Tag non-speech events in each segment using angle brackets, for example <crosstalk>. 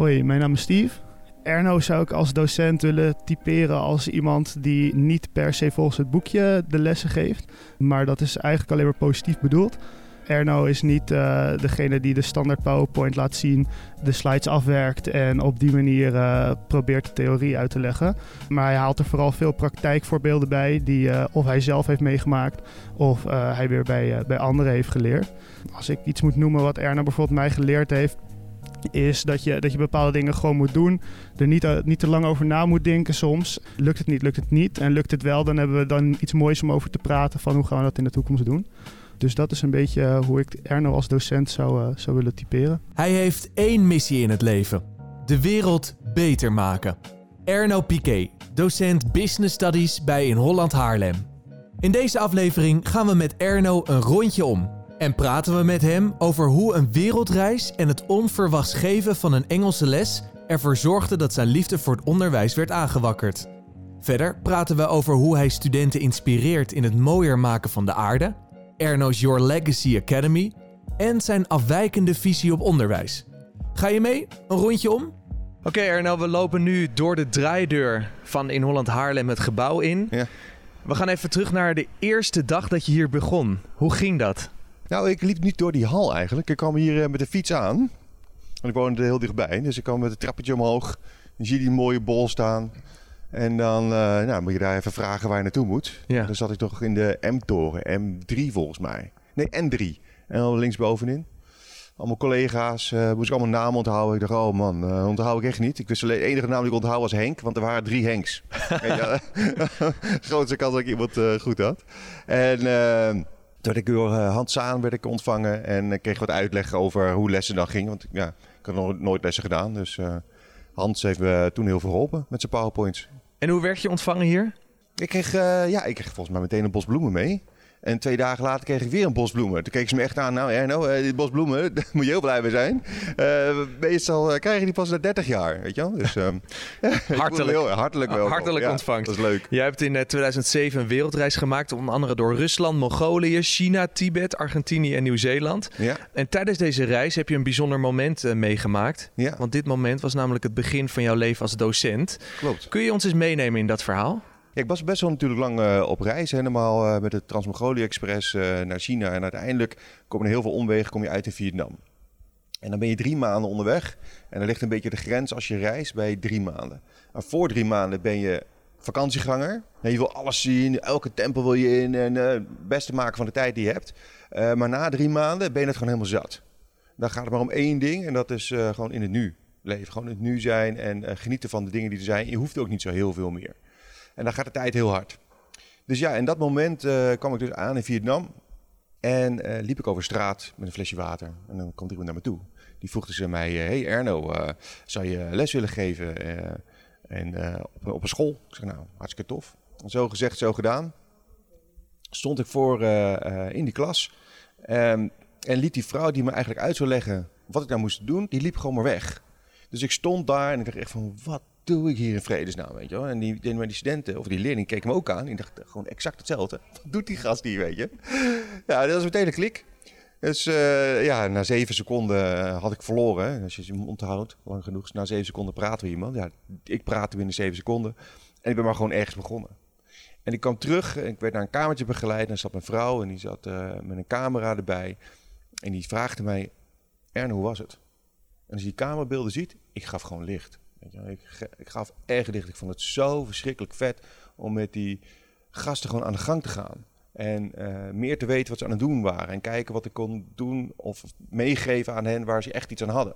Hoi, mijn naam is Steve. Erno zou ik als docent willen typeren als iemand die niet per se volgens het boekje de lessen geeft. Maar dat is eigenlijk alleen maar positief bedoeld. Erno is niet uh, degene die de standaard PowerPoint laat zien, de slides afwerkt en op die manier uh, probeert de theorie uit te leggen. Maar hij haalt er vooral veel praktijkvoorbeelden bij die uh, of hij zelf heeft meegemaakt of hij weer bij, bij anderen heeft geleerd. Als ik iets moet noemen wat Erno bijvoorbeeld mij geleerd heeft, is dat je, dat je bepaalde dingen gewoon moet doen. Er niet, niet te lang over na moet denken soms. Lukt het niet, lukt het niet. En lukt het wel, dan hebben we dan iets moois om over te praten van hoe gaan we dat in de toekomst doen. Dus dat is een beetje eh, hoe ik Erno als docent zou, uh, zou willen typeren. Hij heeft één missie in het leven: de wereld beter maken. Erno Piquet, docent Business Studies bij In Holland Haarlem. In deze aflevering gaan we met Erno een rondje om en praten we met hem over hoe een wereldreis en het onverwachts geven van een Engelse les ervoor zorgde dat zijn liefde voor het onderwijs werd aangewakkerd. Verder praten we over hoe hij studenten inspireert in het mooier maken van de aarde, Erno's Your Legacy Academy en zijn afwijkende visie op onderwijs. Ga je mee? Een rondje om? Oké Erno, we lopen nu door de draaideur van In Holland Haarlem het gebouw in. Ja. We gaan even terug naar de eerste dag dat je hier begon. Hoe ging dat? Nou, ik liep niet door die hal eigenlijk. Ik kwam hier eh, met de fiets aan. En ik woonde heel dichtbij. Dus ik kwam met het trappetje omhoog. Dan zie je die mooie bol staan. En dan uh, nou, moet je daar even vragen waar je naartoe moet. Ja. Dan zat ik toch in de M-toren. M3 volgens mij. Nee, N3. En dan linksbovenin. Allemaal collega's. Uh, moest ik allemaal namen onthouden. Ik dacht, oh man, uh, onthoud ik echt niet. Ik wist alleen, de enige naam die ik onthoud was Henk. Want er waren drie Henks. <laughs> <laughs> Grootste kans dat ik iemand goed had. En toen werd ik door uh, Hans Zaan werd ik ontvangen en ik kreeg wat uitleg over hoe lessen dan gingen. Want ja, ik had nog nooit lessen gedaan. Dus uh, Hans heeft me toen heel veel geholpen met zijn powerpoints. En hoe werd je ontvangen hier? Ik kreeg, uh, ja, ik kreeg volgens mij meteen een bos bloemen mee. En twee dagen later kreeg ik weer een bos bloemen. Toen keek ze me echt aan. Nou, Erno, uh, dit bos bloemen, <laughs> daar moet je heel blij mee zijn. Uh, meestal uh, krijg je die pas na 30 jaar, weet je wel. Dus <laughs> um, hartelijk, heel, hartelijk welkom. Hartelijk ja, ontvangst. Dat is leuk. Jij hebt in 2007 een wereldreis gemaakt, onder andere door Rusland, Mongolië, China, Tibet, Argentinië en Nieuw-Zeeland. Ja. En tijdens deze reis heb je een bijzonder moment meegemaakt. Ja. Want dit moment was namelijk het begin van jouw leven als docent. Klopt. Kun je ons eens meenemen in dat verhaal? Ik was best wel natuurlijk lang uh, op reis. Helemaal uh, met de Transmogolië Express uh, naar China. En uiteindelijk kom je heel veel omwegen kom je uit in Vietnam. En dan ben je drie maanden onderweg. En dan ligt een beetje de grens als je reist bij drie maanden. Maar voor drie maanden ben je vakantieganger. je wil alles zien, elke tempel wil je in en het beste maken van de tijd die je hebt. maar na drie maanden ben je het gewoon helemaal zat. Dan gaat het maar om één ding en dat is gewoon in het nu leven. Gewoon in het nu zijn en genieten van de dingen die er zijn. Je hoeft ook niet zo heel veel meer. En dan gaat de tijd heel hard. Dus ja, in dat moment uh, kwam ik dus aan in Vietnam. En uh, liep ik over straat met een flesje water. En dan komt iemand naar me toe. Die vroeg ze mij: uh, Hey Erno, zou je les willen geven en, op, op, een school? Ik zeg: Nou, hartstikke tof. Zo gezegd, zo gedaan. Stond ik voor in die klas. Um, en liet die vrouw die me eigenlijk uit zou leggen wat ik nou moest doen, die liep gewoon maar weg. Dus ik stond daar en ik dacht echt van, wat doe ik hier in vredesnaam, weet je wel? En die, die, die studenten, of die leerling, keken me ook aan. Die dacht gewoon exact hetzelfde. <laughs> Wat doet die gast hier, weet je? Ja, dat was meteen een klik. Dus uh, ja, na zeven seconden had ik verloren. Als je je onthoudt, lang genoeg. Na zeven seconden praten we iemand. Ja, ik praatte binnen zeven seconden. En ik ben maar gewoon ergens begonnen. En ik kwam terug. Ik werd naar een kamertje begeleid. En er zat mijn vrouw en die zat uh, met een camera erbij. En die vraagde mij, Ern, hoe was het? En als je die kamerbeelden ziet, ik gaf gewoon licht. Ik, ik gaf erg dicht. Ik vond het zo verschrikkelijk vet om met die gasten gewoon aan de gang te gaan. En uh, meer te weten wat ze aan het doen waren. En kijken wat ik kon doen of meegeven aan hen waar ze echt iets aan hadden.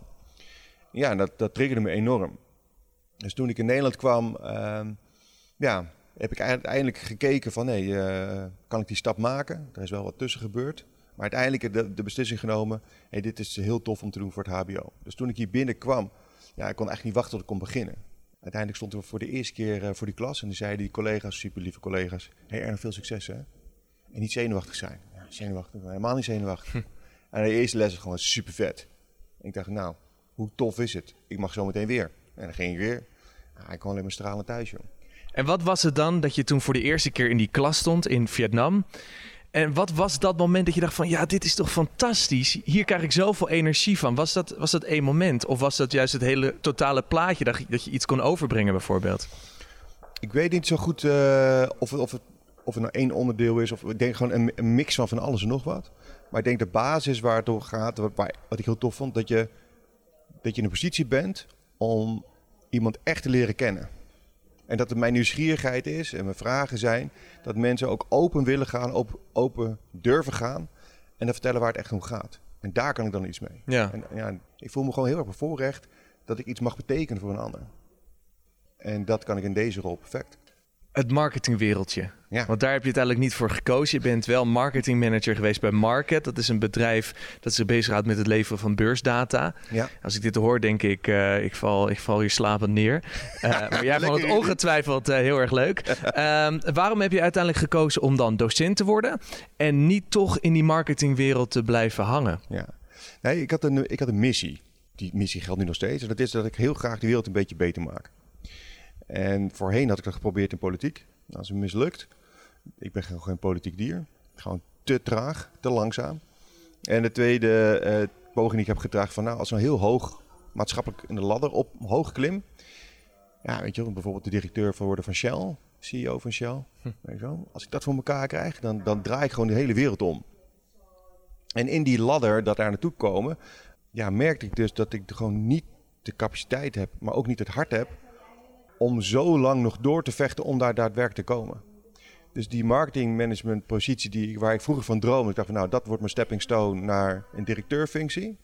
Ja, dat, dat triggerde me enorm. Dus toen ik in Nederland kwam, uh, ja, heb ik uiteindelijk gekeken van... hé, uh, kan ik die stap maken? Er is wel wat tussen gebeurd. Maar uiteindelijk de, de beslissing genomen... hé, dit is heel tof om te doen voor het hbo. Dus toen ik hier binnenkwam ja, ik kon echt niet wachten tot ik kon beginnen. Uiteindelijk stond ik voor de eerste keer uh, voor die klas en die zeiden die collega's, super lieve collega's, hey Erno, veel succes hè. En niet zenuwachtig zijn. Ja, zenuwachtig, helemaal niet zenuwachtig. Hm. En de eerste les was gewoon super vet. ik dacht, nou, hoe tof is het? Ik mag zo meteen weer. En dan ging ik weer. Ik kon alleen maar stralen thuis, joh. En wat was het dan dat je toen voor de eerste keer in die klas stond in Vietnam? En wat was dat moment dat je dacht van... ja, dit is toch fantastisch. Hier krijg ik zoveel energie van. Was dat, was dat één moment? Of was dat juist het hele totale plaatje... dat je, dat je iets kon overbrengen bijvoorbeeld? Ik weet niet zo goed uh, of, of, het, of het nou één onderdeel is... of ik denk gewoon een, mix van van alles en nog wat. Maar ik denk de basis waar het om gaat... wat, wat ik heel tof vond... dat je, dat je in een positie bent om iemand echt te leren kennen. En dat het mijn nieuwsgierigheid is en mijn vragen zijn dat mensen ook open willen gaan, open, open durven gaan en dan vertellen waar het echt om gaat. En daar kan ik dan iets mee. Ja. En, ja, ik voel me gewoon heel erg bevoorrecht dat ik iets mag betekenen voor een ander. En dat kan ik in deze rol perfect het marketingwereldje. Ja. Want daar heb je uiteindelijk niet voor gekozen. Je bent wel marketingmanager geweest bij Market. Dat is een bedrijf dat zich bezighoudt met het leveren van beursdata. Ja. Als ik dit hoor, denk ik, uh, ik, val, ik val hier slapend neer. Uh, <laughs> maar jij vond het ongetwijfeld uh, heel erg leuk. Um, <laughs> waarom heb je uiteindelijk gekozen om dan docent te worden... en niet toch in die marketingwereld te blijven hangen? Ja. Nee, ik had, een, ik had een missie. Die missie geldt nu nog steeds. En dat is dat ik heel graag de wereld een beetje beter maak. En voorheen had ik dat geprobeerd in politiek. Dat is mislukt. Ik ben gewoon geen politiek dier. Gewoon te traag, te langzaam. En de tweede uh, poging die ik heb gedragen van nou, als een heel hoog maatschappelijk in de ladder op hoog klim. Ja, weet je bijvoorbeeld de directeur van worden van Shell, CEO van Shell. Hm. Weet je wel, als ik dat voor elkaar krijg, dan, dan draai ik gewoon de hele wereld om. En in die ladder dat daar naartoe komen, ja, merkte ik dus dat ik gewoon niet de capaciteit heb, maar ook niet het hart heb om zo lang nog door te vechten om daar daadwerkelijk te komen. Dus die marketingmanagement positie die, waar ik vroeger van droomde, ik dacht van nou, dat wordt mijn stepping stone naar een directeurfunctie.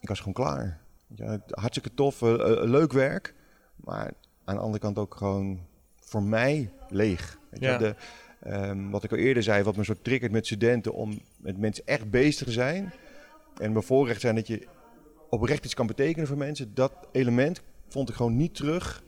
Ik was gewoon klaar. Ja, hartstikke tof, uh, leuk werk. Maar aan de andere kant ook gewoon voor mij leeg. Weet de, um, wat ik al eerder zei, wat me zo triggert met studenten om met mensen echt bezig te zijn. En mijn voorrecht zijn dat je oprecht iets kan betekenen voor mensen. Dat element vond ik gewoon niet terug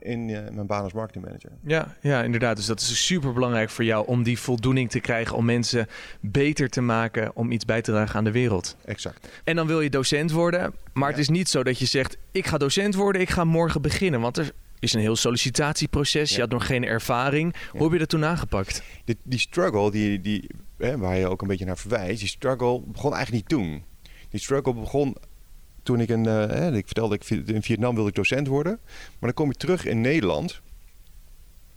in uh, mijn baan als marketingmanager. Ja, ja, inderdaad. Dus dat is super belangrijk voor jou om die voldoening te krijgen, om mensen beter te maken, om iets bij te dragen aan de wereld. Exact. En dan wil je docent worden, maar het is niet zo dat je zegt: ik ga docent worden, ik ga morgen beginnen, want er is een heel sollicitatieproces. Je had nog geen ervaring. Hoe heb je dat toen aangepakt? Die, die struggle, die, die, hè, waar je ook een beetje naar verwijst, die struggle begon eigenlijk niet toen. Die struggle begon toen ik, een, uh, ik vertelde, ik in Vietnam wilde ik docent worden. Maar dan kom je terug in Nederland.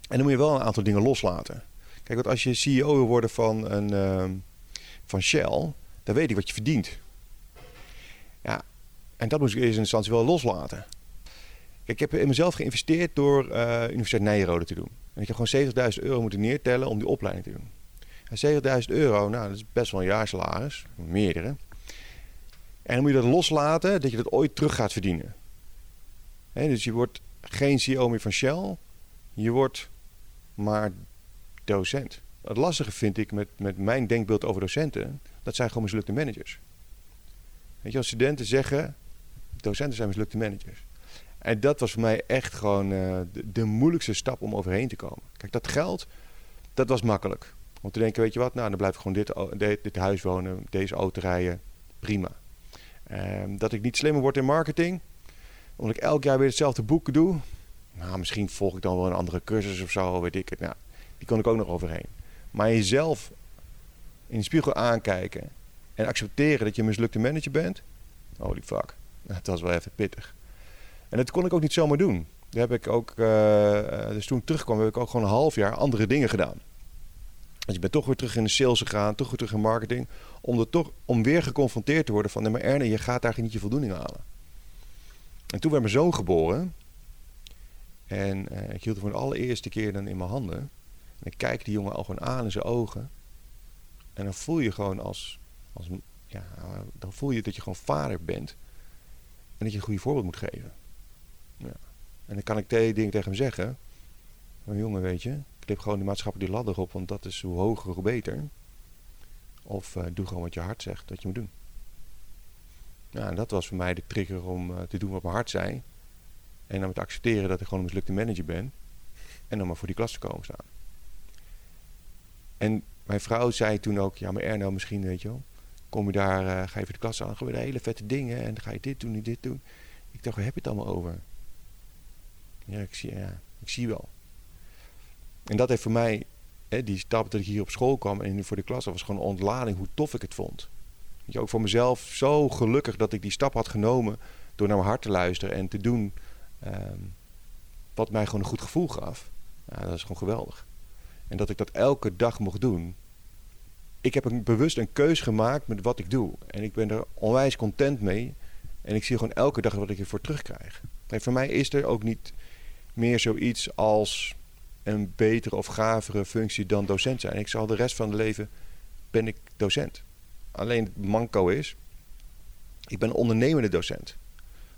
En dan moet je wel een aantal dingen loslaten. Kijk, want als je CEO wil worden van, een, uh, van Shell, dan weet je wat je verdient. Ja, en dat moest ik in eerste instantie wel loslaten. Kijk, ik heb in mezelf geïnvesteerd door uh, Universiteit Nijrode te doen. En ik heb gewoon 70.000 euro moeten neertellen om die opleiding te doen. En 70.000 euro, nou, dat is best wel een jaarsalaris. Meerdere. En dan moet je dat loslaten dat je dat ooit terug gaat verdienen. dus je wordt geen CEO meer van Shell. Je wordt maar docent. Het lastige vind ik met, met mijn denkbeeld over docenten, dat zijn gewoon mislukte managers. Weet je, als studenten zeggen, docenten zijn mislukte managers. En dat was voor mij echt gewoon de, de, moeilijkste stap om overheen te komen. Kijk, dat geld, dat was makkelijk. Om te denken, weet je wat, nou dan blijf ik gewoon dit, dit, dit huis wonen, deze auto rijden, prima. Um, dat ik niet slimmer word in marketing. Omdat ik elk jaar weer hetzelfde boek doe. Nou, misschien volg ik dan wel een andere cursus of zo, weet ik het. Nou, die kon ik ook nog overheen. Maar jezelf in de spiegel aankijken en accepteren dat je een mislukte manager bent. Holy fuck. <laughs> Dat was wel even pittig. En dat kon ik ook niet zomaar doen. Daar heb ik ook, uh, dus toen ik terugkwam, heb ik ook gewoon een half jaar andere dingen gedaan. Dus ik ben toch weer terug in de sales gegaan, toch weer terug in marketing. Om, er toch, om weer geconfronteerd te worden van... nee, maar Erne, je gaat daar niet je voldoening halen. En toen werd mijn zoon geboren. En uh, ik hield hem voor de allereerste keer dan in mijn handen. En ik kijk die jongen al gewoon aan in zijn ogen. En dan voel je gewoon als... als ja, dan voel je dat je gewoon vader bent. En dat je een goede voorbeeld moet geven. Ja. En dan kan ik twee dingen tegen hem zeggen. Maar jongen, weet je, Klip gewoon die maatschappelijke ladder op, want dat is hoe hoger, hoe beter. Of uh, doe gewoon wat je hart zegt dat je moet doen. Ja, en dat was voor mij de trigger om uh, te doen wat mijn hart zei. En dan te accepteren dat ik gewoon een mislukte manager ben. En dan maar voor die klas te komen staan. En mijn vrouw zei toen ook, ja maar Erno misschien weet je wel. Kom je daar, uh, ga je voor de klas aan, gewoon hele vette dingen. En ga je dit doen en dit doen. Ik dacht, waar heb je het allemaal over? Ja, ik zie, ja, ik zie wel. En dat heeft voor mij hè, die stap dat ik hier op school kwam en voor de klas, was gewoon een ontlading hoe tof ik het vond. Je, ook voor mezelf zo gelukkig dat ik die stap had genomen door naar mijn hart te luisteren en te doen ehm, wat mij gewoon een goed gevoel gaf. Dat is gewoon geweldig. En dat ik dat elke dag mocht doen. Ik heb een, bewust een keus gemaakt met wat ik doe. En ik ben er onwijs content mee. En ik zie gewoon elke dag wat ik ervoor terugkrijg. Kijk, voor mij is er ook niet meer zoiets als een betere of gavere functie dan docent zijn. Ik zal de rest van het leven ben ik docent. Alleen het manco is, ik ben ondernemende docent.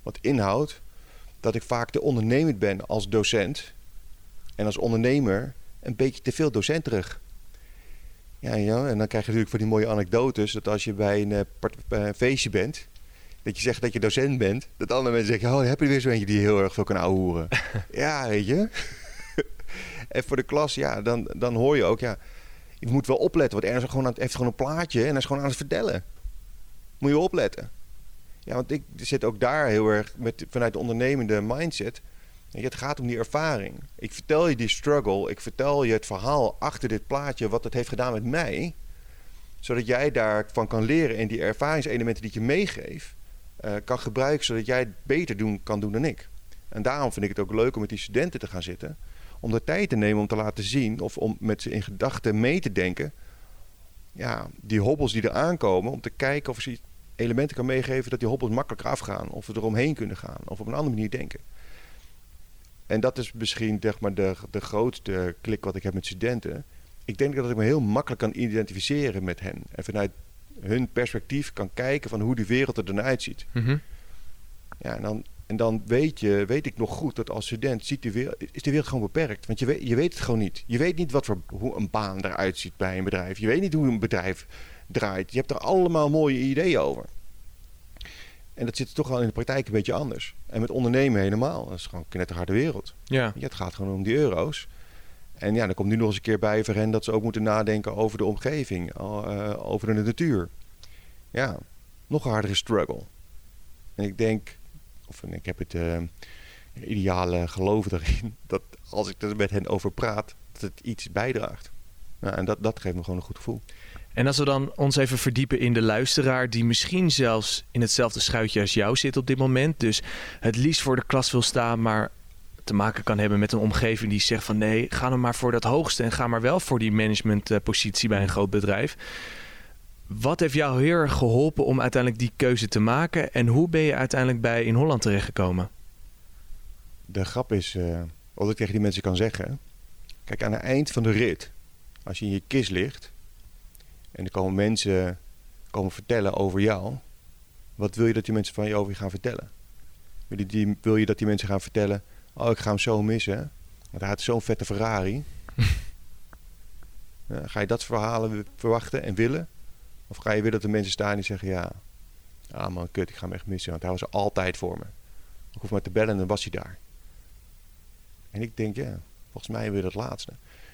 Wat inhoudt dat ik vaak te ondernemend ben als docent en als ondernemer een beetje te veel docent terug. Ja, ja, en dan krijg je natuurlijk voor die mooie anekdotes dat als je bij een, uh, een feestje bent, dat je zegt dat je docent bent, dat andere mensen zeggen, oh, heb je weer zo eentje die heel erg veel kan ouwehoeren. <laughs> ja, weet je. En voor de klas, ja, dan, dan hoor je ook, ja, je moet wel opletten, want Ernst gewoon aan, heeft gewoon een plaatje en hij is gewoon aan het vertellen. Moet je opletten. Ja, want ik zit ook daar heel erg met, vanuit de ondernemende mindset. Het gaat om die ervaring. Ik vertel je die struggle. Ik vertel je het verhaal achter dit plaatje, wat het heeft gedaan met mij. Zodat jij daarvan kan leren en die ervaringselementen die ik je meegeef, uh, kan gebruiken zodat jij het beter doen, kan doen dan ik. En daarom vind ik het ook leuk om met die studenten te gaan zitten. Om de tijd te nemen om te laten zien of om met ze in gedachten mee te denken. Ja, die hobbels die er aankomen, om te kijken of ze elementen kan meegeven dat die hobbels makkelijker afgaan. Of we eromheen kunnen gaan. Of op een andere manier denken. En dat is misschien zeg maar, de, de grootste klik wat ik heb met studenten. Ik denk dat ik me heel makkelijk kan identificeren met hen. En vanuit hun perspectief kan kijken van hoe die wereld er dan uitziet. Mhm. Ja, en dan, en dan weet, je, weet ik nog goed dat als student ziet de wereld, is de wereld gewoon beperkt. Want je weet, je weet het gewoon niet. Je weet niet wat voor, hoe een baan eruit ziet bij een bedrijf. Je weet niet hoe een bedrijf draait. Je hebt er allemaal mooie ideeën over. En dat zit toch wel in de praktijk een beetje anders. En met ondernemen helemaal. Dat is gewoon een harde wereld. Ja. ja. Het gaat gewoon om die euro's. En ja, dan komt nu nog eens een keer bij voor hen dat ze ook moeten nadenken over de omgeving, uh, over de natuur. Ja, nog een hardere struggle. En ik denk, of ik heb het uh, ideale geloof erin, <laughs> dat als ik er met hen over praat, dat het iets bijdraagt. Ja, en dat, dat geeft me gewoon een goed gevoel. En als we dan ons even verdiepen in de luisteraar, die misschien zelfs in hetzelfde schuitje als jou zit op dit moment. Dus het liefst voor de klas wil staan, maar te maken kan hebben met een omgeving die zegt van nee, ga dan maar voor dat hoogste en ga maar wel voor die managementpositie bij een groot bedrijf. Wat heeft jou heel erg geholpen om uiteindelijk die keuze te maken en hoe ben je uiteindelijk bij in Holland terechtgekomen? De grap is, uh, wat ik tegen die mensen kan zeggen. Kijk, aan het eind van de rit, als je in je kist ligt en er komen mensen komen vertellen over jou, wat wil je dat die mensen van je over je gaan vertellen? Wil je, die, wil je dat die mensen gaan vertellen Oh, ik ga hem zo missen. Want hij had zo'n vette Ferrari. <laughs> ja, ga je dat verhalen verwachten en willen? Of ga je willen dat de mensen staan die zeggen... Ja, ah man, kut, ik ga hem echt missen. Want hij was altijd voor me. Ik hoef maar te bellen en dan was hij daar. En ik denk, ja, volgens mij je dat laatste.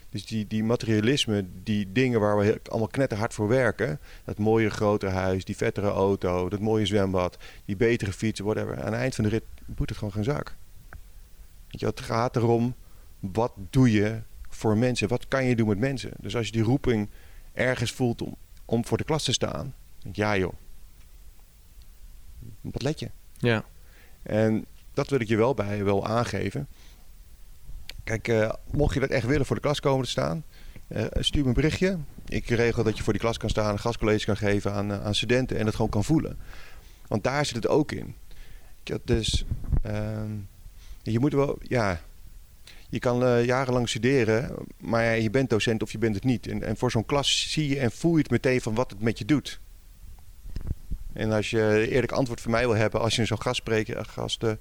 Dus die, die materialisme, die dingen waar we allemaal knetterhard voor werken. Dat mooie grote huis, die vettere auto, dat mooie zwembad, die betere fietsen, whatever. Aan het eind van de rit moet het gewoon geen zak. Je, het gaat erom, wat doe je voor mensen? Wat kan je doen met mensen? Dus als je die roeping ergens voelt om, om voor de klas te staan, ja joh, wat let je? Ja. En dat wil ik je wel bij wel aangeven. Kijk, uh, mocht je dat echt willen voor de klas komen te staan, uh, stuur me een berichtje. Ik regel dat je voor die klas kan staan, een gastcollege kan geven aan, uh, aan studenten en dat gewoon kan voelen. Want daar zit het ook in. Dus ehm, je moet wel, ja, je kan uh, jarenlang studeren, maar je bent docent of je bent het niet. En, en voor zo'n klas zie je en voel je het meteen van wat het met je doet. En als je eerlijk antwoord van mij wil hebben, als je zo'n gastgesprek gast, uh,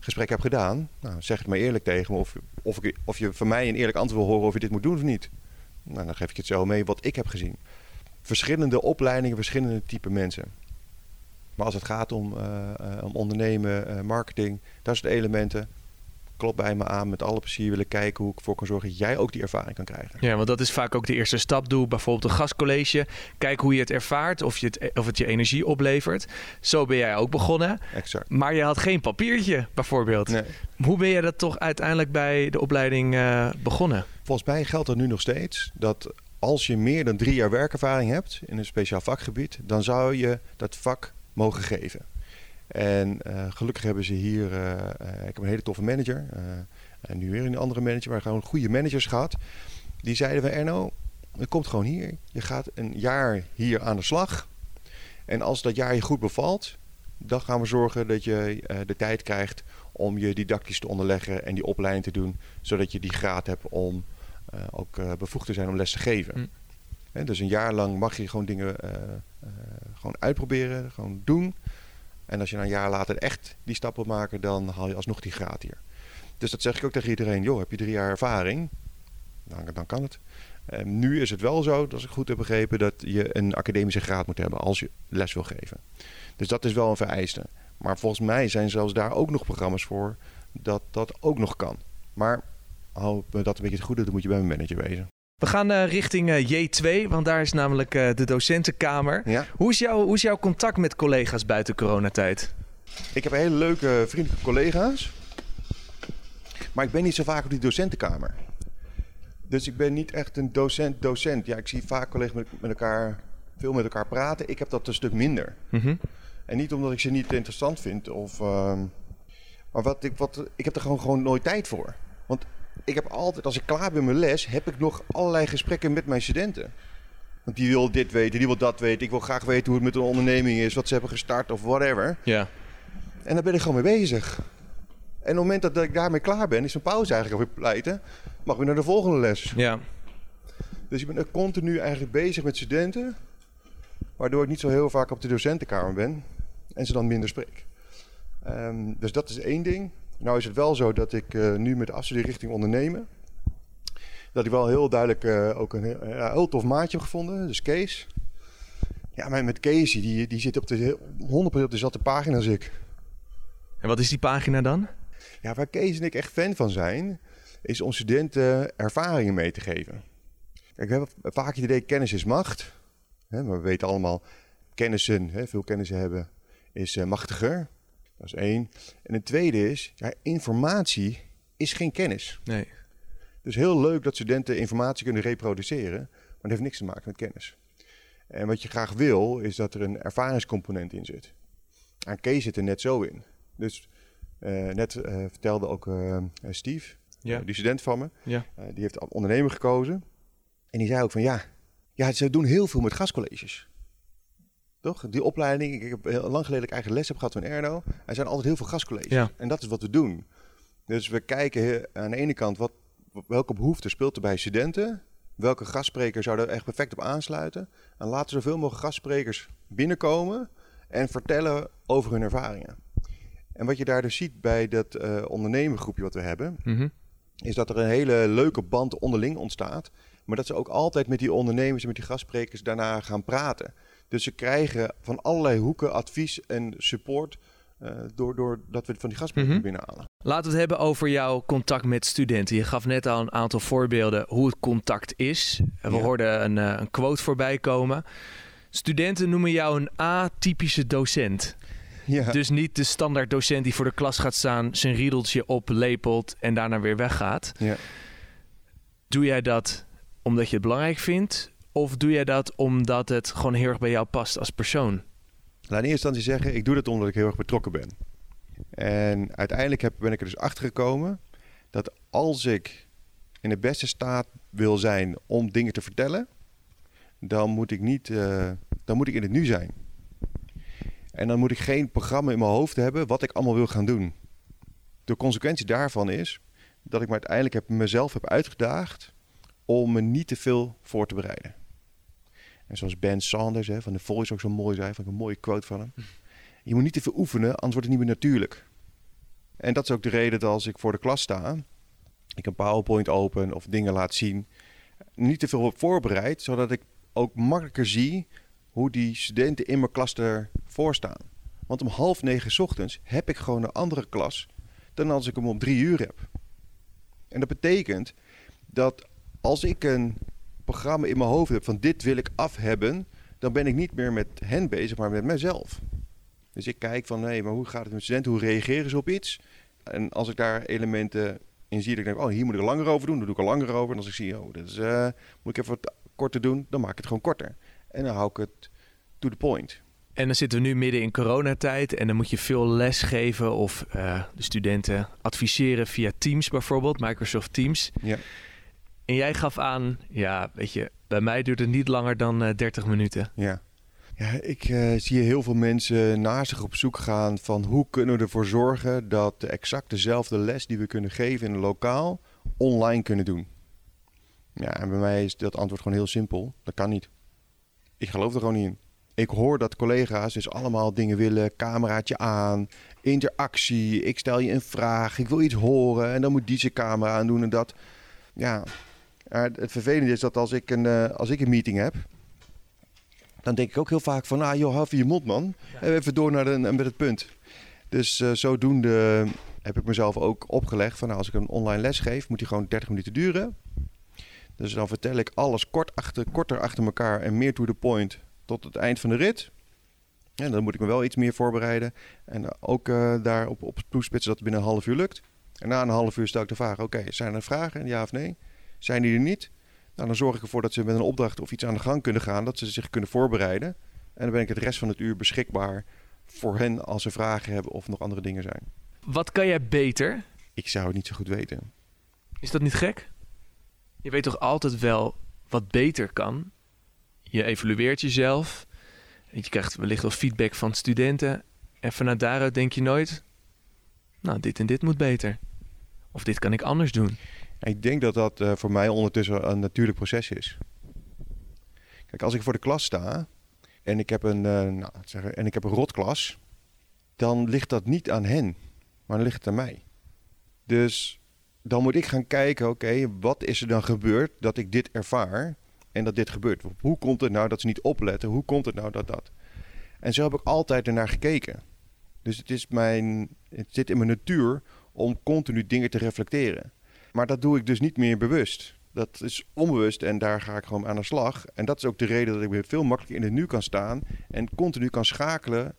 hebt gedaan, nou, zeg het maar eerlijk tegen me. Of, of, of je van mij een eerlijk antwoord wil horen of je dit moet doen of niet. Nou, dan geef ik het zo mee wat ik heb gezien. Verschillende opleidingen, verschillende type mensen. Maar als het gaat om, om ondernemen, marketing, dat soort elementen klop bij me aan met alle plezier willen kijken hoe ik ervoor kan zorgen dat jij ook die ervaring kan krijgen. Ja, want dat is vaak ook de eerste stap. Doe bijvoorbeeld een gastcollege. Kijk hoe je het ervaart, of, je het, of het je energie oplevert. Zo ben jij ook begonnen. Exact. Maar je had geen papiertje, bijvoorbeeld. Nee. Hoe ben je dat toch uiteindelijk bij de opleiding uh, begonnen? Volgens mij geldt dat nu nog steeds dat als je meer dan drie jaar werkervaring hebt in een speciaal vakgebied, dan zou je dat vak mogen geven. En uh, gelukkig hebben ze hier, uh, uh, ik heb een hele toffe manager. en nu weer een andere manager, maar gewoon goede managers gehad. Die zeiden van Erno, het komt gewoon hier. Je gaat een jaar hier aan de slag. En als dat jaar je goed bevalt, dan gaan we zorgen dat je de tijd krijgt om je didactisch te onderleggen en die opleiding te doen. Zodat je die graad hebt om ook bevoegd te zijn om les te geven. Mm. Dus een jaar lang mag je gewoon dingen gewoon uitproberen, gewoon doen. En als je een jaar later echt die stap wil maken, dan haal je alsnog die graad hier. Dus dat zeg ik ook tegen iedereen. Joh, heb je drie jaar ervaring? Dan, dan kan het. Um, nu is het wel zo, als ik goed heb begrepen, dat je een academische graad moet hebben als je les wil geven. Dus dat is wel een vereiste. Maar volgens mij zijn zelfs daar ook nog programma's voor dat dat ook nog kan. Maar hou me dat een beetje het goede, dan moet je bij mijn manager wezen. We gaan uh, richting uh, J2, want daar is namelijk uh, de docentenkamer. Ja. Hoe, is jouw, hoe is jouw contact met collega's buiten coronatijd? Ik heb hele leuke vriendelijke collega's. Maar ik ben niet zo vaak op die docentenkamer. Dus ik ben niet echt een docent-docent. Ja, ik zie vaak collega's met, met, elkaar, veel met elkaar praten. Ik heb dat een stuk minder. Mm -hmm. En niet omdat ik ze niet interessant vind. Of, uh, maar wat ik, wat, ik heb er gewoon, gewoon nooit tijd voor. Want ik heb altijd, als ik klaar ben met mijn les, heb ik nog allerlei gesprekken met mijn studenten. Want die wil dit weten, die wil dat weten. Ik wil graag weten hoe het met een onderneming is, wat ze hebben gestart of whatever. Ja. En daar ben ik gewoon mee bezig. En op het moment dat ik daarmee klaar ben, is een pauze eigenlijk alweer pleiten. Mag weer naar de volgende les. Ja. Dus ik ben continu eigenlijk bezig met studenten. Waardoor ik niet zo heel vaak op de docentenkamer ben. En ze dan minder spreek. Um, dus dat is één ding. Nou is het wel zo dat ik uh, nu met de afstudie richting ondernemen... dat ik wel heel duidelijk uh, ook een heel, uh, heel tof maatje heb gevonden. Dus Kees. Ja, maar met Kees, die, die zit op de 100% op dezelfde pagina als ik. En wat is die pagina dan? Ja, waar Kees en ik echt fan van zijn... is om studenten ervaringen mee te geven. Kijk, we hebben vaak het idee kennis is macht. Hè, maar we weten allemaal, kennissen, hè, veel kennissen hebben, is machtiger... Dat is één. En een tweede is, ja, informatie is geen kennis. Nee. Dus heel leuk dat studenten informatie kunnen reproduceren, maar dat heeft niks te maken met kennis. En wat je graag wil, is dat er een ervaringscomponent in zit. En Kees zit er net zo in. Dus uh, net uh, vertelde ook uh, Steve, ja. die student van me, ja. die heeft ondernemer gekozen. En die zei ook van ja, ja, ze doen heel veel met gastcolleges. Toch? Die opleiding, ik heb heel lang geleden ik eigen les heb gehad van Erno. Er zijn altijd heel veel gastcolleges. Ja. En dat is wat we doen. Dus we kijken aan de ene kant wat, welke behoefte speelt er bij studenten. Welke gastspreker zou er echt perfect op aansluiten. En laten zoveel mogelijk gastsprekers binnenkomen en vertellen over hun ervaringen. En wat je daar dus ziet bij dat uh, ondernemergroepje wat we hebben, mm -hmm. is dat er een hele leuke band onderling ontstaat. Maar dat ze ook altijd met die ondernemers en met die gastsprekers daarna gaan praten. Dus ze krijgen van allerlei hoeken advies en support. Uh, doordat door we van die mm -hmm. binnenhalen. Laten we het hebben over jouw contact met studenten. Je gaf net al een aantal voorbeelden hoe het contact is. We ja. hoorden een, uh, een quote voorbij komen. Studenten noemen jou een atypische docent. Ja. Dus niet de standaard docent die voor de klas gaat staan, zijn riedeltje oplepelt en daarna weer weggaat. Ja. Doe jij dat omdat je het belangrijk vindt? Of doe jij dat omdat het gewoon heel erg bij jou past als persoon? Laat in eerste instantie zeggen, ik doe dat omdat ik heel erg betrokken ben. En uiteindelijk heb, ben ik er dus achter gekomen dat als ik in de beste staat wil zijn om dingen te vertellen, dan moet ik niet, uh, dan moet ik in het nu zijn. En dan moet ik geen programma in mijn hoofd hebben wat ik allemaal wil gaan doen. De consequentie daarvan is dat ik me uiteindelijk heb, mezelf heb uitgedaagd om me niet te veel voor te bereiden. Zoals Ben Sanders hè, van de Voice ook zo mooi zei, van een mooie quote van hem. Je moet niet te veel oefenen, anders wordt het niet meer natuurlijk. En dat is ook de reden dat als ik voor de klas sta, ik een PowerPoint open of dingen laat zien, niet te veel voorbereid, zodat ik ook makkelijker zie hoe die studenten in mijn klas ervoor staan. Want om half negen ochtends heb ik gewoon een andere klas dan als ik hem op drie uur heb. En dat betekent dat als ik een programma in mijn hoofd heb van dit wil ik af hebben, dan ben ik niet meer met hen bezig, maar met mezelf. Dus ik kijk van, hé, maar hoe gaat het met studenten? Hoe reageren ze op iets? En als ik daar elementen in zie, dat ik denk, oh, hier moet ik er langer over doen, dan doe ik er langer over. En als ik zie, oh, dit is, uh, moet ik even wat korter doen, dan maak ik het gewoon korter. En dan hou ik het to the point. En dan zitten we nu midden in coronatijd en dan moet je veel les geven of uh, de studenten adviseren via Teams bijvoorbeeld, Microsoft Teams. Ja. En jij gaf aan, ja, weet je, bij mij duurt het niet langer dan uh, 30 minuten. Ja. Ja, ik uh, zie heel veel mensen na zich op zoek gaan van hoe kunnen we ervoor zorgen dat de exact dezelfde les die we kunnen geven in een lokaal online kunnen doen. Ja, en bij mij is dat antwoord gewoon heel simpel. Dat kan niet. Ik geloof er gewoon niet in. Ik hoor dat collega's dus allemaal dingen willen. Cameraatje aan, interactie. Ik stel je een vraag, ik wil iets horen. En dan moet die zijn camera aan doen en dat. Ja, het vervelende is dat als ik een, uh, als ik een meeting heb dan denk ik ook heel vaak van, ah joh, hou je mond man. Even door naar de, met het punt. Dus uh, zodoende heb ik mezelf ook opgelegd van, nou, als ik een online les geef, moet die gewoon 30 minuten duren. Dus dan vertel ik alles kort achter, korter achter elkaar en meer to the point tot het eind van de rit. En dan moet ik me wel iets meer voorbereiden. En ook uh, daar op, op toespitsen dat het binnen een half uur lukt. En na een half uur stel ik de vraag, oké, zijn er vragen? Ja of nee? Zijn die er niet? Nou, dan zorg ik ervoor dat ze met een opdracht of iets aan de gang kunnen gaan, dat ze zich kunnen voorbereiden. En dan ben ik het rest van het uur beschikbaar voor hen als ze vragen hebben of nog andere dingen zijn. Wat kan jij beter? Ik zou het niet zo goed weten. Is dat niet gek? Je weet toch altijd wel wat beter kan? Je evalueert jezelf. Je krijgt wellicht wel feedback van studenten. En vanuit daaruit denk je nooit... Nou, dit en dit moet beter. Of dit kan ik anders doen. Ik denk dat dat uh, voor mij ondertussen een natuurlijk proces is. Kijk, als ik voor de klas sta en ik heb een, uh, nou, en ik heb een rotklas, dan ligt dat niet aan hen, maar ligt het aan mij. Dus dan moet ik gaan kijken, oké, wat is er dan gebeurd dat ik dit ervaar en dat dit gebeurt? Hoe komt het nou dat ze niet opletten? Hoe komt het nou dat dat? En zo heb ik altijd ernaar gekeken. Dus het, is mijn, het zit in mijn natuur om continu dingen te reflecteren. Maar dat doe ik dus niet meer bewust. Dat is onbewust en daar ga ik gewoon aan de slag. En dat is ook de reden dat ik weer veel makkelijker in het nu kan staan en continu kan schakelen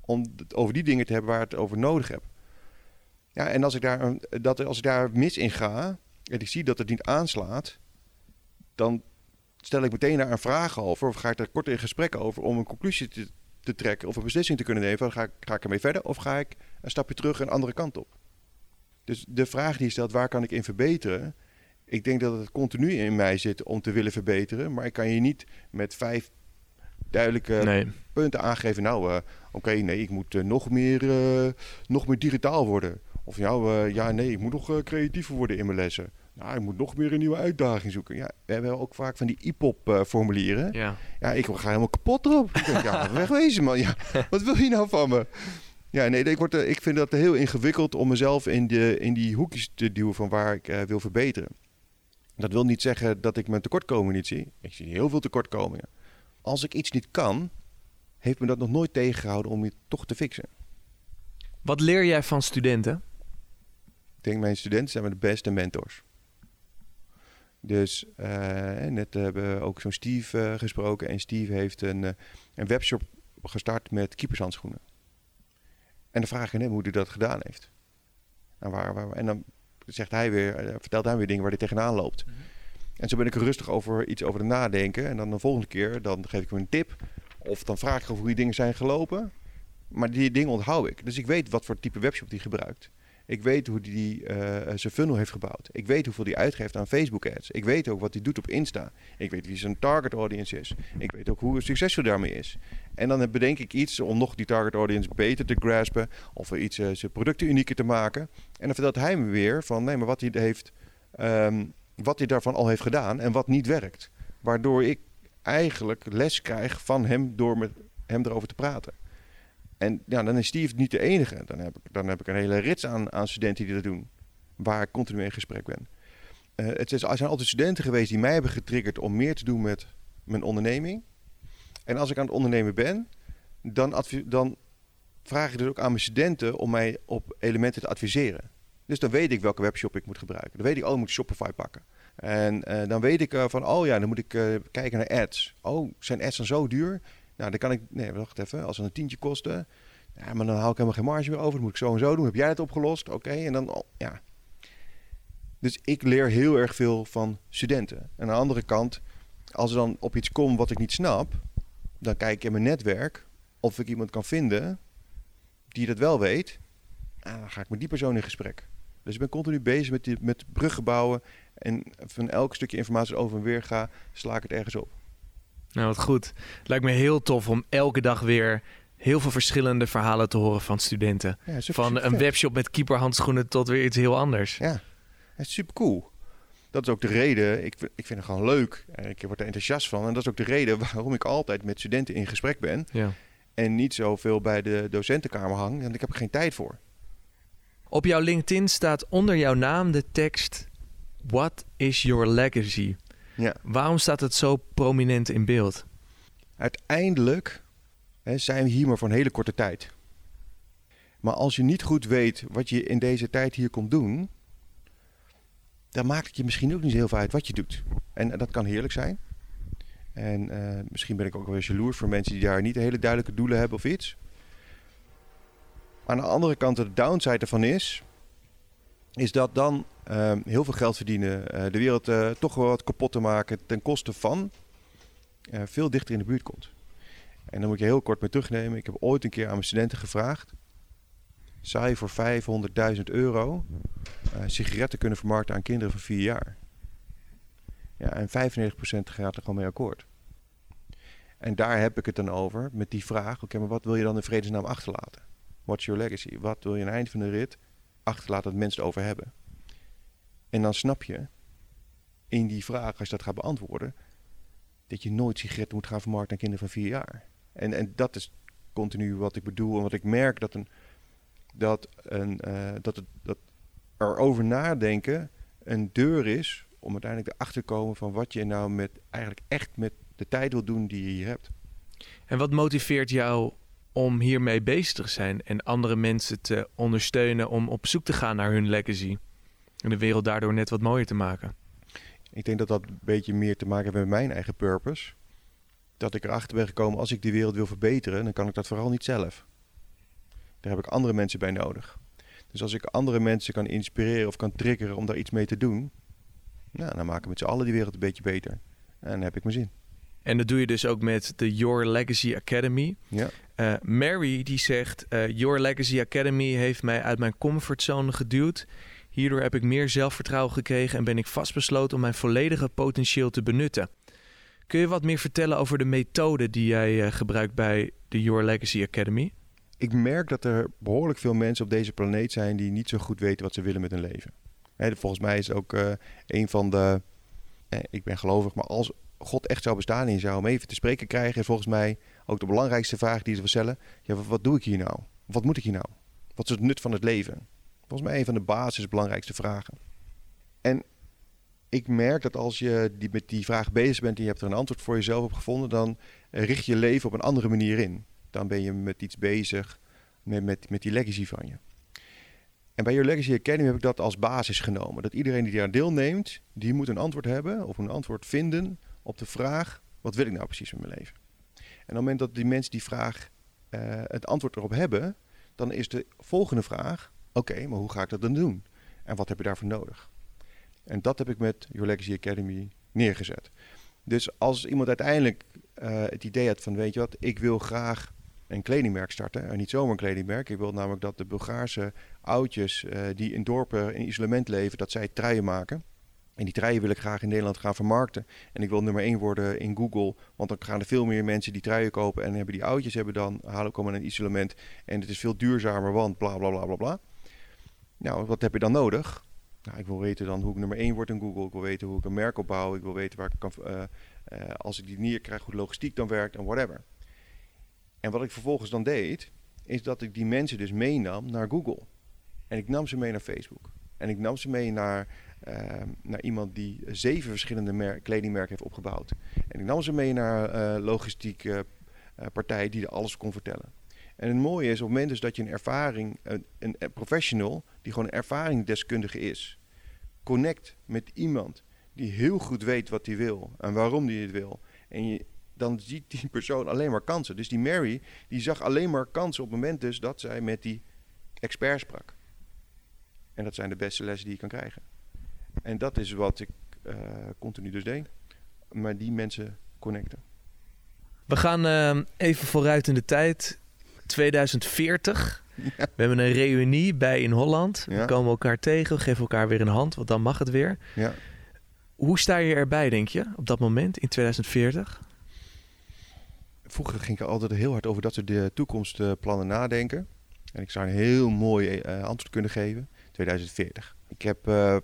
om het over die dingen te hebben waar ik het over nodig heb. Ja, en als ik daar, dat, als ik daar mis in ga en ik zie dat het niet aanslaat, dan stel ik meteen daar een vraag over of ga ik daar kort in gesprek over om een conclusie te, te trekken of een beslissing te kunnen nemen. Ga, ik, ga ik ermee verder of ga ik een stapje terug een andere kant op? Dus de vraag die je stelt, waar kan ik in verbeteren? Ik denk dat het continu in mij zit om te willen verbeteren. Maar ik kan je niet met vijf duidelijke punten aangeven. Nou, uh, oké, nee, ik moet uh, nog, meer, uh, nog meer digitaal worden. Of nou, ja, nee, ik moet nog creatiever worden in mijn lessen. Nou, ik moet nog meer een nieuwe uitdaging zoeken. Ja, we hebben ook vaak van die IPOP formulieren. Ja. ja, ik ga helemaal kapot erop. ik denk, ja, <laughs> wegwezen man. Ja, wat wil je nou van me? Ja, nee, ik, word, ik vind dat heel ingewikkeld om mezelf in, de, in die hoekjes te duwen van waar ik uh, wil verbeteren. Dat wil niet zeggen dat ik mijn tekortkomingen niet zie. Ik zie heel veel tekortkomingen. Als ik iets niet kan, heeft me dat nog nooit tegengehouden om het toch te fixen. Wat leer jij van studenten? Ik denk mijn studenten zijn de beste mentors. Dus uh, net hebben we ook zo'n Steve uh, gesproken. En Steve heeft een, een webshop gestart met keepershandschoenen. En dan vraag je hem hoe hij dat gedaan heeft. En, waar, waar, en dan zegt hij weer, eh, vertelt hij weer dingen waar hij tegenaan loopt. Mhm. En zo ben ik er rustig over iets over te nadenken. En dan de volgende keer dan geef ik hem een tip. Of dan vraag ik hoe die dingen zijn gelopen. Maar die dingen onthoud ik. Dus ik weet wat voor type webshop die gebruikt. Ik weet hoe die uh, zijn funnel heeft gebouwd. Ik weet hoeveel hij uitgeeft aan Facebook ads. Ik weet ook wat hij doet op Insta. Ik weet wie zijn target audience is. Ik weet ook hoe succesvol daarmee is. En dan bedenk ik iets om nog die target audience beter te graspen. Of iets uh, zijn producten unieker te maken. En dan vertelt hij me weer van nee, maar wat hij heeft. Um, wat hij daarvan al heeft gedaan en wat niet werkt. Waardoor ik eigenlijk les krijg van hem door met hem erover te praten. En ja, dan is Steve niet de enige. Dan heb ik, dan heb ik een hele rits aan, aan studenten die dat doen. Waar ik continu in gesprek ben. Uh, het is, er zijn altijd studenten geweest die mij hebben getriggerd om meer te doen met mijn onderneming. En als ik aan het ondernemen ben, dan, dan vraag ik dus ook aan mijn studenten om mij op elementen te adviseren. Dus dan weet ik welke webshop ik moet gebruiken. Dan weet ik, oh, moet Shopify pakken. En uh, dan weet ik uh, van, oh ja, dan moet ik kijken naar ads. Oh, zijn ads dan zo duur? Nou, dan kan ik, nee, wacht even, als ze een tientje kosten, ja, maar dan haal ik helemaal geen marge meer over. Moet ik zo en zo doen. Heb jij het opgelost? Oké, en dan, ja. Dus ik leer heel erg veel van studenten. En aan de andere kant, als er dan op iets komt wat ik niet snap, dan kijk ik in mijn netwerk of ik iemand kan vinden die dat wel weet. En dan ga ik met die persoon in gesprek. Dus ik ben continu bezig met, die, met bruggen bouwen. En van elk stukje informatie over en weer ga, sla ik het ergens op. Nou, wat goed. Lijkt me heel tof om elke dag weer heel veel verschillende verhalen te horen van studenten. Ja, super, van super een vet. webshop met keeperhandschoenen tot weer iets heel anders. Ja, het is super cool. Dat is ook de reden, ik, vind- ik vind het gewoon leuk. Ik word er enthousiast van. En dat is ook de reden <laughs> waarom ik altijd met studenten in gesprek ben. Ja. En niet zoveel bij de docentenkamer hang. Want ik heb er geen tijd voor. Op jouw LinkedIn staat onder jouw naam de tekst: What is your legacy? Ja. Waarom staat het zo prominent in beeld? Uiteindelijk hè, zijn we hier maar voor een hele korte tijd. Maar als je niet goed weet wat je in deze tijd hier komt doen, dan maakt het je misschien ook niet zo heel veel uit wat je doet. En eh, dat kan heerlijk zijn. En eh, misschien ben ik ook wel eens jaloers voor mensen die daar niet hele duidelijke doelen hebben of iets. Aan de andere kant, de downside ervan is, is dat dan eh, heel veel geld verdienen, eh, de wereld eh, toch wel wat kapot te maken ten koste van eh, veel dichter in de buurt komt. En dan moet je heel kort mee terugnemen. Ik heb ooit een keer aan mijn studenten gevraagd: zou je voor 500.000 euro sigaretten kunnen vermarkten aan kinderen van 4 jaar? Ja, en 95% gaat er gewoon mee akkoord. En daar heb ik het dan over met die vraag: oké, maar wat wil je dan in vredesnaam achterlaten? What's your legacy? Wat wil je aan het eind van de rit achterlaten dat mensen het over hebben? En dan snap je in die vraag, als je dat gaat beantwoorden, dat je nooit sigaretten moet gaan vermarkten aan kinderen van vier jaar. En, en dat is continu wat ik bedoel en wat ik merk dat, een, dat, een, eh, dat, het, dat erover nadenken een deur is om uiteindelijk erachter te komen van wat je nou met eigenlijk echt met de tijd wil doen die je hier hebt. En wat motiveert jou om hiermee bezig te zijn en andere mensen te ondersteunen om op zoek te gaan naar hun legacy? En de wereld daardoor net wat mooier te maken. Ik denk dat dat een beetje meer te maken heeft met mijn eigen purpose. Dat ik erachter ben gekomen, als ik die wereld wil verbeteren, dan kan ik dat vooral niet zelf. Daar heb ik andere mensen bij nodig. Dus als ik andere mensen kan inspireren of kan triggeren om daar iets mee te doen, nou, dan maken we met z'n allen die wereld een beetje beter. En dan heb ik mijn zin. En dat doe je dus ook met de Your Legacy Academy. Ja. Eh, Mary die zegt: eh, Your Legacy Academy heeft mij uit mijn comfortzone geduwd. Hierdoor heb ik meer zelfvertrouwen gekregen en ben ik vastbesloten om mijn volledige potentieel te benutten. Kun je wat meer vertellen over de methode die jij eh, gebruikt bij de Your Legacy Academy? Ik merk dat er behoorlijk veel mensen op deze planeet zijn die niet zo goed weten wat ze willen met hun leven. Hè, volgens mij is ook een van de. eh, ik ben gelovig, maar als God echt zou bestaan en je zou hem even te spreken krijgen, volgens mij ook de belangrijkste vraag die ze stellen. Ja, wat, doe ik hier nou? Wat moet ik hier nou? Wat is het nut van het leven? Volgens mij een van de basis belangrijkste vragen. En ik merk dat als je die, met die vraag bezig bent en je hebt er een antwoord voor jezelf op gevonden, dan richt je je leven op een andere manier in. Dan ben je met iets bezig, met, met, met die legacy van je. En bij Your Legacy Academy heb ik dat als basis genomen. Dat iedereen die daar deelneemt, die moet een antwoord hebben of een antwoord vinden op de vraag, wat wil ik nou precies met mijn leven? En op het moment dat die mensen die vraag, eh, het antwoord erop hebben, dan is de volgende vraag, oké, maar hoe ga ik dat dan doen? En wat heb je daarvoor nodig? En dat heb ik met Your Legacy Academy neergezet. Dus als iemand uiteindelijk eh, het idee had van, weet je wat, ik wil graag een kledingmerk starten. En niet zomaar een kledingmerk. Ik wil namelijk dat de Bulgaarse oudjes eh, die in dorpen in isolement leven, dat zij truien maken. En die truien wil ik graag in Nederland gaan vermarkten. En ik wil nummer één worden in Google. Want dan gaan er veel meer mensen die truien kopen. En hebben die oudjes hebben dan, halen komen in isolement. En het is veel duurzamer, want bla bla bla bla bla. Nou, wat heb je dan nodig? Nou, ik wil weten dan hoe ik nummer één word in Google. Ik wil weten hoe ik een merk opbouw. Ik wil weten waar ik kan, eh, eh, als ik die niet krijg, hoe de logistiek dan werkt en whatever. En wat ik vervolgens dan deed, is dat ik die mensen dus meenam naar Google. En ik nam ze mee naar Facebook. En ik nam ze mee naar, eh, naar iemand die zeven verschillende mer- kledingmerken heeft opgebouwd. En ik nam ze mee naar eh logistiek eh, eh, partij die er alles kon vertellen. En het mooie is op het moment dus dat je een ervaring, een, een professional die gewoon een ervaringsdeskundige is, connect met iemand die heel goed weet wat hij wil en waarom hij het wil. En je, dan ziet die <laughs> persoon alleen maar kansen. Dus die Mary, die zag alleen maar kansen op het moment dus dat zij met die expert sprak. En dat zijn de beste lessen die je kan krijgen. En dat is wat ik uh, continu dus deed. Maar die mensen connecten. We gaan uh, even vooruit in de tijd. 2040. Ja. We hebben een reunie bij in Holland. We komen elkaar tegen, we geven elkaar weer een hand, want dan mag het weer. Ja. Hoe sta je erbij, denk je, op dat moment in 2040? Vroeger ging ik altijd heel hard over dat soort de toekomstplannen nadenken. En ik zou een heel mooi uh, antwoord kunnen geven. 2040. Ik heb uh,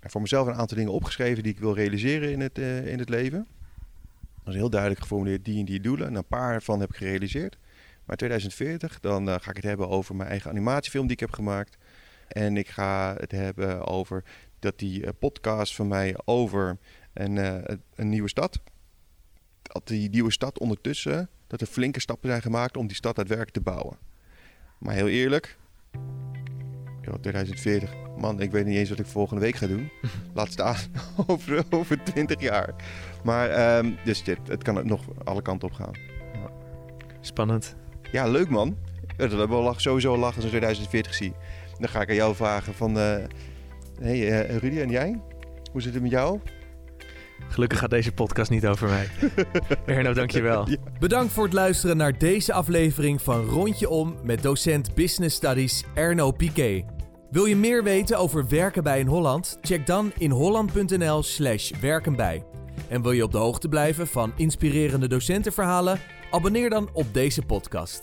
voor mezelf een aantal dingen opgeschreven die ik wil realiseren in het, uh, in het leven. Dat is heel duidelijk geformuleerd, die en die doelen. En een paar van heb ik gerealiseerd. Maar 2040, dan uh, ga ik het hebben over mijn eigen animatiefilm die ik heb gemaakt. En ik ga het hebben over dat die podcast van mij over een, een nieuwe stad. Dat die nieuwe stad ondertussen, dat er flinke stappen zijn gemaakt om die stad daadwerkelijk te bouwen. Maar heel eerlijk, 2040, man, ik weet niet eens wat ik volgende week ga doen. <laughs> Laat staan <laughs> over, over 20 jaar. Maar um, dus dit, het kan nog alle kanten op gaan. Ja. Spannend. Ja, leuk man. Dat hebben we sowieso lachen als ik 2040 zie. Dan ga ik aan jou vragen van, uh, hey, uh, Rudy en jij? Hoe zit het met jou? Gelukkig gaat deze podcast niet over mij. <laughs> Erno, dankjewel. Ja. Bedankt voor het luisteren naar deze aflevering van Rondje Om met docent Business Studies Erno Piquet. Wil je meer weten over werken bij in Holland? Check dan in holland.nl slash werkenbij. En wil je op de hoogte blijven van inspirerende docentenverhalen? Abonneer dan op deze podcast.